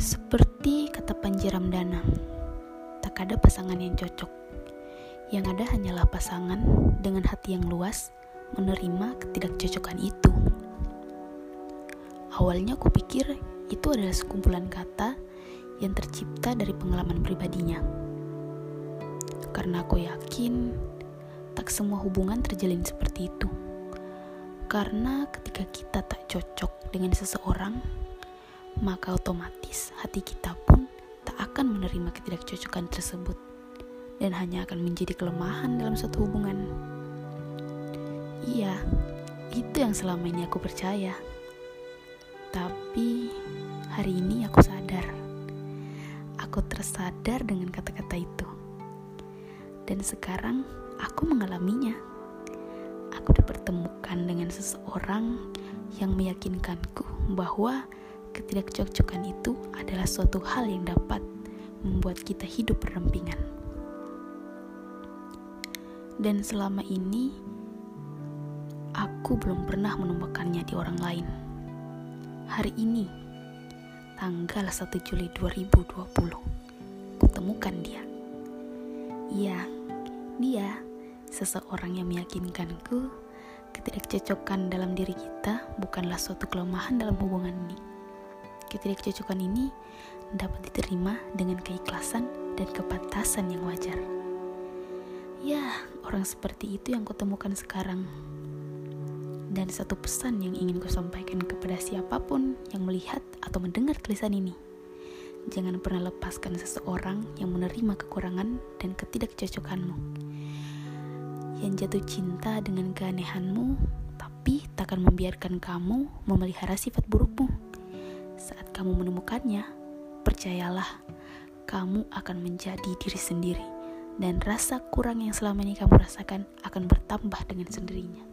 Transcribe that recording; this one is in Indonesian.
Seperti kata Panji Ramdana, tak ada pasangan yang cocok. Yang ada hanyalah pasangan dengan hati yang luas menerima ketidakcocokan itu. Awalnya aku pikir itu adalah sekumpulan kata yang tercipta dari pengalaman pribadinya. Karena aku yakin tak semua hubungan terjalin seperti itu. Karena ketika kita tak cocok dengan seseorang, maka otomatis hati kita pun tak akan menerima ketidakcocokan tersebut dan hanya akan menjadi kelemahan dalam suatu hubungan. Iya, itu yang selama ini aku percaya. Tapi hari ini aku sadar. Aku tersadar dengan kata-kata itu. Dan sekarang aku mengalaminya. Aku dipertemukan dengan seseorang yang meyakinkanku bahwa ketidakcocokan itu adalah suatu hal yang dapat membuat kita hidup berdampingan. Dan selama ini, aku belum pernah menemukannya di orang lain. Hari ini, tanggal 1 Juli 2020, kutemukan dia. Iya, dia seseorang yang meyakinkanku ketidakcocokan dalam diri kita bukanlah suatu kelemahan dalam hubungan ini Ketidakcocokan ini dapat diterima dengan keikhlasan dan kepantasan yang wajar. Ya, orang seperti itu yang kutemukan sekarang. Dan satu pesan yang ingin kusampaikan kepada siapa pun yang melihat atau mendengar tulisan ini. Jangan pernah lepaskan seseorang yang menerima kekurangan dan ketidakcocokanmu. Yang jatuh cinta dengan keanehanmu, tapi takkan membiarkan kamu memelihara sifat burukmu. Kamu menemukannya, percayalah, kamu akan menjadi diri sendiri, dan rasa kurang yang selama ini kamu rasakan akan bertambah dengan sendirinya.